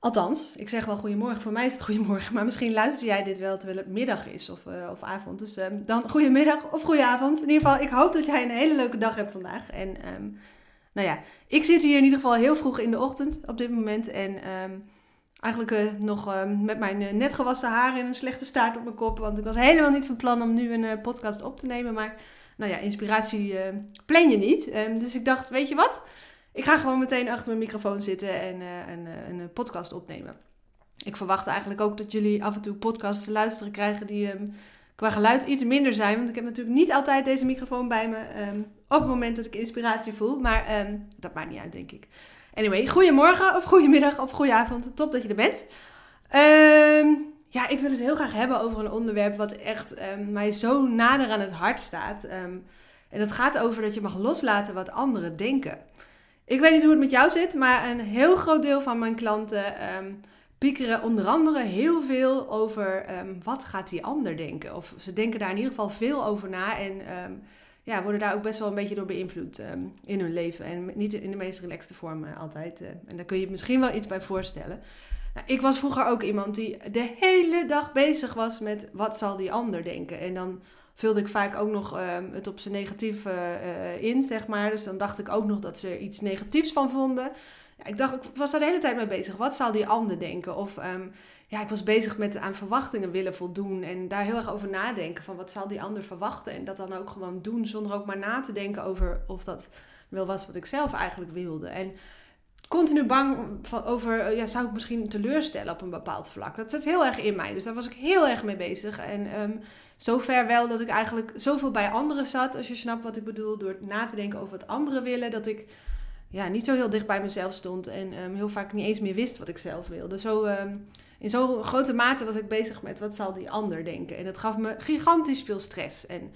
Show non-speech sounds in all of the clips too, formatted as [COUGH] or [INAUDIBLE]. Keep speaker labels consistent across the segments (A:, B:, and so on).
A: Althans, ik zeg wel goedemorgen. Voor mij is het goedemorgen. Maar misschien luister jij dit wel terwijl het middag is of, uh, of avond. Dus um, dan goedemiddag of goedenavond. In ieder geval, ik hoop dat jij een hele leuke dag hebt vandaag. En um, nou ja, ik zit hier in ieder geval heel vroeg in de ochtend op dit moment. En um, eigenlijk uh, nog met mijn uh, net gewassen haren en een slechte staart op mijn kop. Want ik was helemaal niet van plan om nu een podcast op te nemen. Maar nou ja, inspiratie plan je niet. dus ik dacht, weet je wat? Ik ga gewoon meteen achter mijn microfoon zitten en een, een, podcast opnemen. Ik verwacht eigenlijk ook dat jullie af en toe podcasts te luisteren krijgen die um, qua geluid iets minder zijn. Want ik heb natuurlijk niet altijd deze microfoon bij me um, op het moment dat ik inspiratie voel. Maar um, dat maakt niet uit, denk ik. Anyway, goedemorgen of goedemiddag of goedenavond. Top dat je er bent. ja, ik wil het heel graag hebben over een onderwerp wat echt mij zo nader aan het hart staat. en dat gaat over dat je mag loslaten wat anderen denken. Ik weet niet hoe het met jou zit, maar een heel groot deel van mijn klanten um, piekeren onder andere heel veel over um, wat gaat die ander denken. Of ze denken daar in ieder geval veel over na en um, ja, worden daar ook best wel een beetje door beïnvloed in hun leven. En niet in de meest relaxte vorm uh, altijd. Uh, en daar kun je je misschien wel iets bij voorstellen. Nou, ik was vroeger ook iemand die de hele dag bezig was met wat zal die ander denken. En dan vulde ik vaak ook nog ehm, het op zijn negatief uh, in, zeg maar. Dus dan dacht ik ook nog dat ze er iets negatiefs van vonden. Ja, ik dacht, ik was daar de hele tijd mee bezig. Wat zal die ander denken? Of um, ja, ik was bezig met aan verwachtingen willen voldoen. En daar heel erg over nadenken. Van wat zal die ander verwachten? En dat dan ook gewoon doen. Zonder ook maar na te denken over of dat wel was wat ik zelf eigenlijk wilde. En continu bang van, over, eh, ja, zou ik misschien teleurstellen op een bepaald vlak. Dat zit heel erg in mij. Dus daar was ik heel erg mee bezig. En um, zover wel dat ik eigenlijk zoveel bij anderen zat, als je snapt wat ik bedoel, door na te denken over wat anderen willen, dat ik ja, niet zo heel dicht bij mezelf stond en um, heel vaak niet eens meer wist wat ik zelf wilde. Zo, um, in zo'n grote mate was ik bezig met wat zal die ander denken. En dat gaf me gigantisch veel stress. En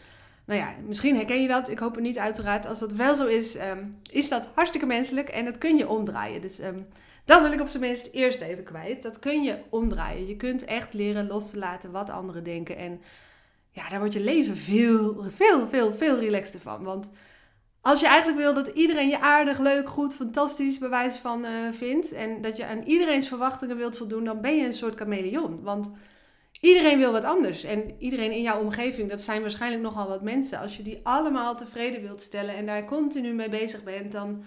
A: nou ja, misschien herken je dat. Ik hoop het niet uiteraard. Als dat wel zo is, um, is dat hartstikke menselijk en dat kun je omdraaien. Dus um, dat wil ik op zijn minst eerst even kwijt. Dat kun je omdraaien. Je kunt echt leren los te laten wat anderen denken. En ja, daar wordt je leven veel, veel, veel, veel relaxter van. Want als je eigenlijk wil dat iedereen je aardig, leuk, goed, fantastisch bewijs van uh, vindt. En dat je aan iedereen's verwachtingen wilt voldoen, dan ben je een soort chameleon. Want Iedereen wil wat anders. En iedereen in jouw omgeving, dat zijn waarschijnlijk nogal wat mensen. Als je die allemaal tevreden wilt stellen en daar continu mee bezig bent, dan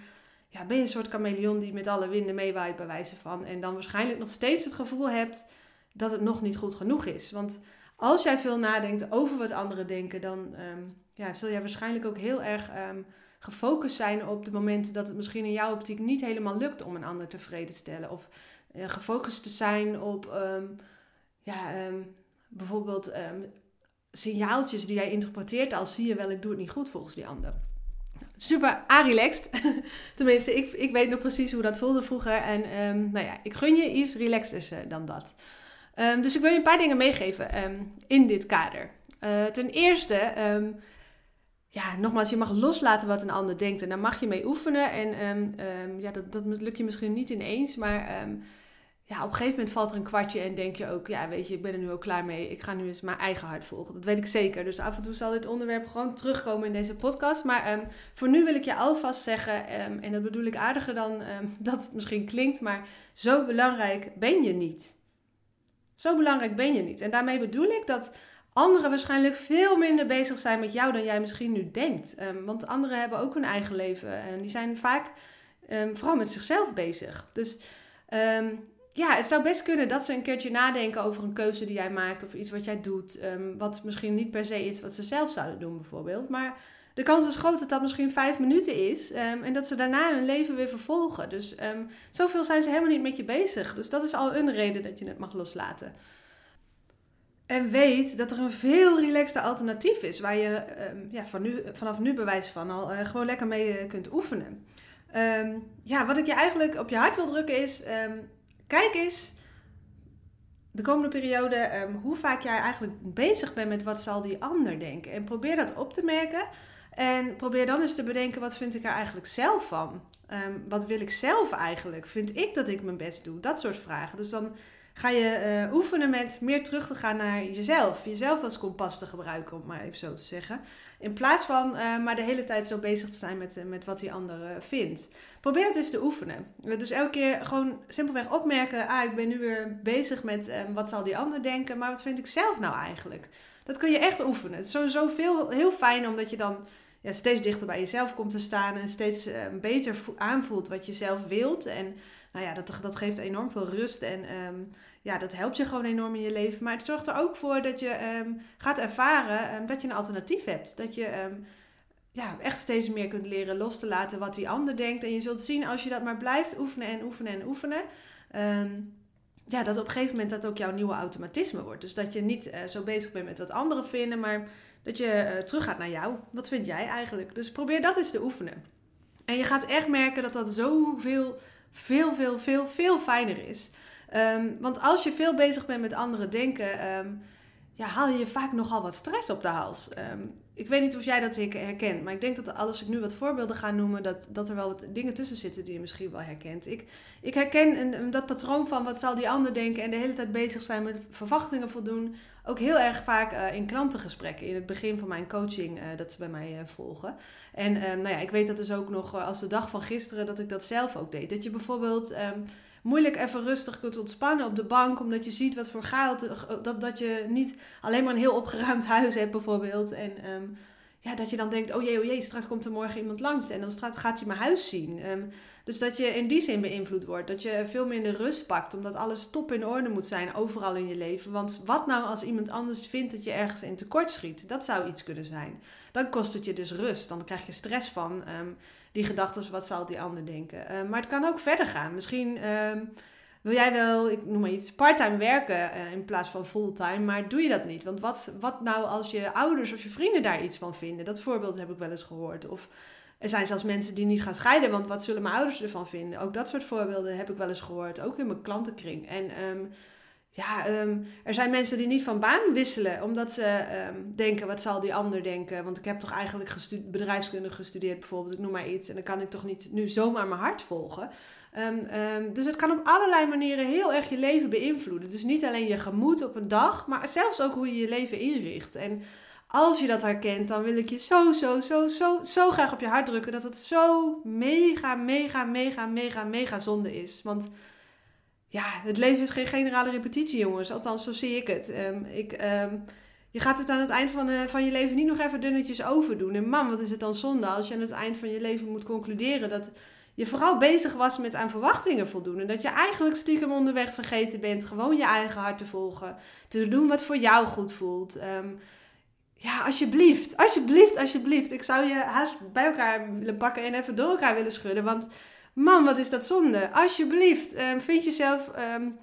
A: ja, ben je een soort chameleon die met alle winden meewaait bij wijze van. En dan waarschijnlijk nog steeds het gevoel hebt dat het nog niet goed genoeg is. Want als jij veel nadenkt over wat anderen denken, dan um, ja, zul jij waarschijnlijk ook heel erg um, gefocust zijn op de momenten dat het misschien in jouw optiek niet helemaal lukt om een ander tevreden te stellen. Of uh, gefocust te zijn op. Um, ja, um, bijvoorbeeld um, signaaltjes die jij interpreteert als zie je wel, ik doe het niet goed volgens die ander. Super relaxed. [LAUGHS] Tenminste, ik, ik weet nog precies hoe dat voelde vroeger. En um, nou ja, ik gun je iets relaxter uh, dan dat. dus ik wil je een paar dingen meegeven in dit kader. Uh, ten eerste, ja, nogmaals, je mag loslaten wat een ander denkt. En daar mag je mee oefenen. En ja, dat, dat lukt je misschien niet ineens, maar ja, op een gegeven moment valt er een kwartje en denk je ook, ja, weet je, ik ben er nu ook klaar mee. Ik ga nu eens mijn eigen hart volgen. Dat weet ik zeker. Dus af en toe zal dit onderwerp gewoon terugkomen in deze podcast. Maar um, voor nu wil ik je alvast zeggen, um, en dat bedoel ik aardiger dan um, [LAUGHS] dat het misschien klinkt, maar zo belangrijk ben je niet. Zo belangrijk ben je niet. En daarmee bedoel ik dat anderen waarschijnlijk veel minder bezig zijn met jou dan jij misschien nu denkt. want anderen hebben ook hun eigen leven en die zijn vaak vooral met zichzelf bezig. Dus ja, het zou best kunnen dat ze een keertje nadenken over een keuze die jij maakt of iets wat jij doet. Um, wat misschien niet per se is wat ze zelf zouden doen, bijvoorbeeld. Maar de kans is groot dat dat misschien vijf minuten is um, en dat ze daarna hun leven weer vervolgen. Dus um, zoveel zijn ze helemaal niet met je bezig. Dus dat is al een reden dat je het mag loslaten. En weet dat er een veel relaxter alternatief is waar je ja, van nu, vanaf nu bewijs van al uh, gewoon lekker mee uh, kunt oefenen. ja, wat ik je eigenlijk op je hart wil drukken is Kijk eens de komende periode ehm, hoe vaak jij eigenlijk bezig bent met wat zal die ander denken. En probeer dat op te merken. En probeer dan eens te bedenken, wat vind ik er eigenlijk zelf van? Um, wat wil ik zelf eigenlijk? Vind ik dat ik mijn best doe? Dat soort vragen. Dus dan ga je uh, oefenen met meer terug te gaan naar jezelf. Jezelf als kompas te gebruiken, om maar even zo te zeggen. In plaats van uh, maar de hele tijd zo bezig te zijn met, uh, met wat die ander vindt. Probeer het eens te oefenen. Dus elke keer gewoon simpelweg opmerken: ah, ik ben nu weer bezig met wat zal die ander denken, maar wat vind ik zelf nou eigenlijk? Dat kun je echt oefenen. Het is sowieso veel, heel fijn omdat je dan ja, steeds dichter bij jezelf komt te staan en steeds beter aanvoelt wat je zelf wilt. En nou ja, dat, dat geeft enorm veel rust en um, ja, dat helpt je gewoon enorm in je leven. Maar het zorgt er ook voor dat je um, gaat ervaren um, dat je een alternatief hebt. Dat je ja, echt steeds meer kunt leren los te laten wat die ander denkt. En je zult zien als je dat maar blijft oefenen en oefenen en oefenen. ja, dat op een gegeven moment dat ook jouw nieuwe automatisme wordt. Dus dat je niet uh, zo bezig bent met wat anderen vinden, maar dat je uh, terug gaat naar jou. Wat vind jij eigenlijk? Dus probeer dat eens te oefenen. En je gaat echt merken dat dat zoveel, veel, veel, veel, veel fijner is. Um, want als je veel bezig bent met anderen denken, um, ja, haal je vaak nogal wat stress op de hals. Um, ik weet niet of jij dat herkent, maar ik denk dat als ik nu wat voorbeelden ga noemen, dat, dat er wel wat dingen tussen zitten die je misschien wel herkent. Ik, ik herken een, dat patroon van wat zal die ander denken en de hele tijd bezig zijn met verwachtingen voldoen. Ook heel erg vaak uh, in klantengesprekken in het begin van mijn coaching uh, dat ze bij mij uh, volgen. En nou ja, ik weet dat dus ook nog als de dag van gisteren dat ik dat zelf ook deed. Dat je bijvoorbeeld moeilijk even rustig kunt ontspannen op de bank. Omdat je ziet wat voor chaos. Dat, dat je niet alleen maar een heel opgeruimd [LAUGHS] huis hebt, bijvoorbeeld. En um, dat je dan denkt: oh jee, oh jee, straks komt er morgen iemand langs. En dan gaat hij mijn huis zien. Um, dus dat je in die zin beïnvloed wordt. Dat je veel minder rust pakt. Omdat alles top in orde moet zijn overal in je leven. Want wat nou als iemand anders vindt dat je ergens in tekort schiet? Dat zou iets kunnen zijn. Dan kost het je dus rust. Dan krijg je stress van. Um, die gedachten, wat zal die ander denken. Uh, maar het kan ook verder gaan. Misschien wil jij wel, ik noem maar iets, parttime werken uh, in plaats van fulltime, maar doe je dat niet? Want wat, wat nou als je ouders of je vrienden daar iets van vinden? Dat voorbeeld heb ik wel eens gehoord. Of er zijn zelfs mensen die niet gaan scheiden, want wat zullen mijn ouders ervan vinden? Ook dat soort voorbeelden heb ik wel eens gehoord, ook in mijn klantenkring. En um, ja, um, er zijn mensen die niet van baan wisselen omdat ze um, denken, wat zal die ander denken? Want ik heb toch eigenlijk bedrijfskunde gestudeerd bijvoorbeeld, ik noem maar iets. En dan kan ik toch niet nu zomaar mijn hart volgen. Um, dus het kan op allerlei manieren heel erg je leven beïnvloeden. Dus niet alleen je gemoed op een dag, maar zelfs ook hoe je je leven inricht. En als je dat herkent, dan wil ik je zo, zo, zo, zo, zo graag op je hart drukken dat het zo mega, mega, mega, mega, mega zonde is. Want ja, het leven is geen generale repetitie, jongens. Althans, zo zie ik het. Um, ik, je gaat het aan het eind van, uh, van je leven niet nog even dunnetjes overdoen. En man, wat is het dan zonde als je aan het eind van je leven moet concluderen dat je vooral bezig was met aan verwachtingen voldoen. En dat je eigenlijk stiekem onderweg vergeten bent gewoon je eigen hart te volgen. Te doen wat voor jou goed voelt. Um, ja, alsjeblieft, alsjeblieft, alsjeblieft. Ik zou je haast bij elkaar willen pakken en even door elkaar willen schudden. Want Man, wat is dat zonde. Alsjeblieft, um, vind jezelf um,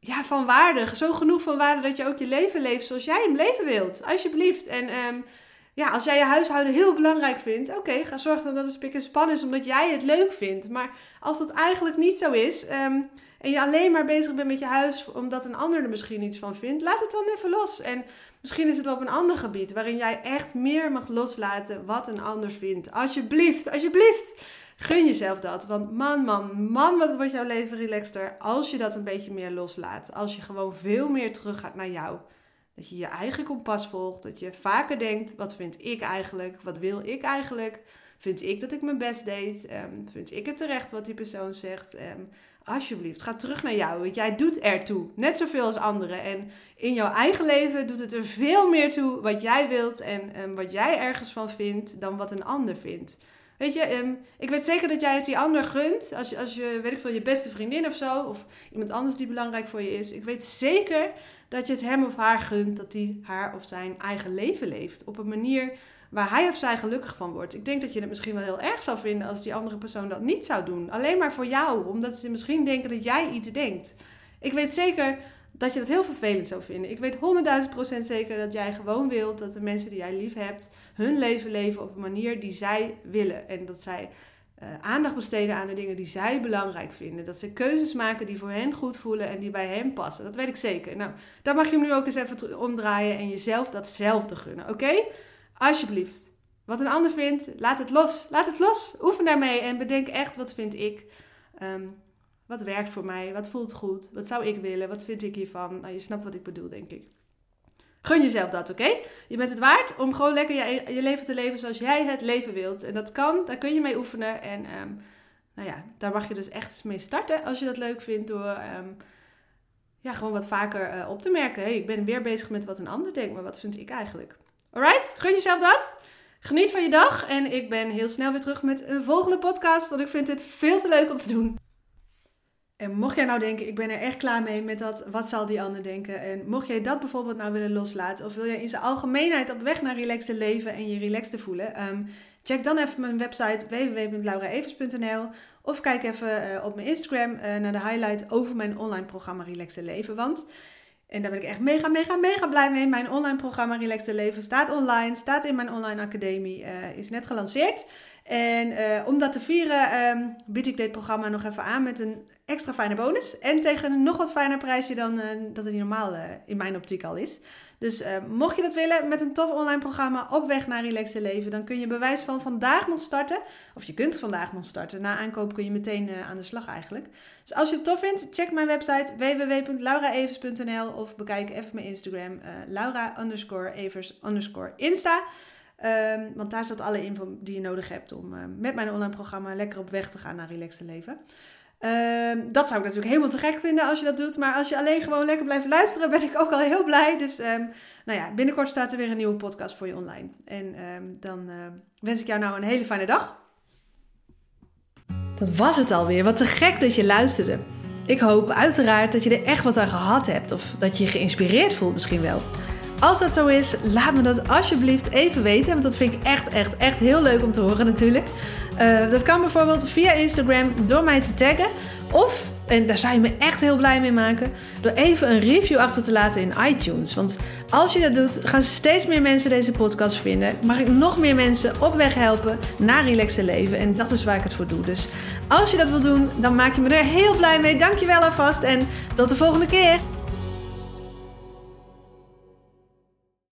A: ja, van waarde. Zo genoeg van waarde dat je ook je leven leeft zoals jij hem leven wilt. Alsjeblieft. En ja, als jij je huishouden heel belangrijk vindt, oké, ga zorgen dan dat het spik en span is omdat jij het leuk vindt. Maar als dat eigenlijk niet zo is en je alleen maar bezig bent met je huis omdat een ander er misschien iets van vindt, laat het dan even los. En misschien is het wel op een ander gebied waarin jij echt meer mag loslaten wat een ander vindt. Alsjeblieft, alsjeblieft. Gun jezelf dat. Want man, man, man, wat wordt jouw leven relaxter als je dat een beetje meer loslaat. Als je gewoon veel meer terug gaat naar jou. Dat je je eigen kompas volgt. Dat je vaker denkt, wat vind ik eigenlijk? Wat wil ik eigenlijk? Vind ik dat ik mijn best deed? Um, vind ik het terecht wat die persoon zegt? Um, alsjeblieft, ga terug naar jou. Want jij doet ertoe. Net zoveel als anderen. En in jouw eigen leven doet het er veel meer toe wat jij wilt en wat jij ergens van vindt dan wat een ander vindt. Weet je, um, ik weet zeker dat jij het die ander gunt. Als als je, weet ik veel, je beste vriendin of zo. Of iemand anders die belangrijk voor je is. Ik weet zeker dat je het hem of haar gunt dat hij haar of zijn eigen leven leeft. Op een manier waar hij of zij gelukkig van wordt. Ik denk dat je het misschien wel heel erg zou vinden als die andere persoon dat niet zou doen. Alleen maar voor jou, omdat ze misschien denken dat jij iets denkt. Ik weet zeker dat je dat heel vervelend zou vinden. Ik weet 100.000 procent zeker dat jij gewoon wilt dat de mensen die jij lief hebt hun leven leven op een manier die zij willen. En dat zij uh, aandacht besteden aan de dingen die zij belangrijk vinden. Dat ze keuzes maken die voor hen goed voelen en die bij hen passen. Dat weet ik zeker. Nou, dan mag je hem nu ook eens even omdraaien en jezelf datzelfde gunnen. Oké? Alsjeblieft. Wat een ander vindt, laat het los. Laat het los. Oefen daarmee en bedenk echt wat vind ik. Um, wat werkt voor mij? Wat voelt goed? Wat zou ik willen? Wat vind ik hiervan? Nou, je snapt wat ik bedoel, denk ik. Gun jezelf dat, oké? Je bent het waard om gewoon lekker je, je, leven te leven zoals jij het leven wilt. En dat kan, daar kun je mee oefenen. En um, nou ja, daar mag je dus echt mee starten als je dat leuk vindt. Door um, ja, gewoon wat vaker uh, op te merken. Hey, ik ben weer bezig met wat een ander denkt, maar wat vind ik eigenlijk? Alright? Gun jezelf dat. Geniet van je dag. En ik ben heel snel weer terug met een volgende podcast. Want ik vind dit veel te leuk om te doen. En mocht jij nou denken, ik ben er echt klaar mee met dat, wat zal die ander denken? En mocht jij dat bijvoorbeeld nou willen loslaten, of wil jij in zijn algemeenheid op weg naar relaxed leven en je relaxed te voelen, ehm, check dan even mijn website www.lauraevers.nl of kijk even uh, op mijn Instagram uh, naar de highlight over mijn online programma Relaxed Leven. Want, en daar ben ik echt mega, mega, mega blij mee, mijn online programma Relaxed Leven staat online, staat in mijn online academie, uh, is net gelanceerd. En om dat te vieren um, bied ik dit programma nog even aan met een extra fijne bonus. En tegen een nog wat fijner prijsje dan uh, dat het normaal uh, in mijn optiek al is. Dus mocht je dat willen met een tof online programma op weg naar relaxed leven, dan kun je bewijs van vandaag nog starten. Of je kunt vandaag nog starten. Na aankoop kun je meteen aan de slag eigenlijk. Dus als je het tof vindt, check mijn website www.lauraevers.nl of bekijk even mijn Instagram laura Um, want daar staat alle info die je nodig hebt om met mijn online programma lekker op weg te gaan naar relaxed leven. Ehm, dat zou ik natuurlijk helemaal te gek vinden als je dat doet. Maar als je alleen gewoon lekker blijft luisteren, ben ik ook al heel blij. Dus nou ja, binnenkort staat er weer een nieuwe podcast voor je online. En dan wens ik jou nou een hele fijne dag. Dat was het alweer. Wat te gek dat je luisterde. Ik hoop uiteraard dat je er echt wat aan gehad hebt. Of dat je je geïnspireerd voelt misschien wel. Als dat zo is, laat me dat alsjeblieft even weten. Want dat vind ik echt, echt, echt heel leuk om te horen natuurlijk. Uh, dat kan bijvoorbeeld via Instagram door mij te taggen. Of, en daar zou je me echt heel blij mee maken, door even een review achter te laten in iTunes. Want als je dat doet, gaan steeds meer mensen deze podcast vinden. Mag ik nog meer mensen op weg helpen naar relaxed leven. En dat is waar ik het voor doe. Dus als je dat wil doen, dan maak je me er heel blij mee. Dankjewel alvast en tot de volgende keer.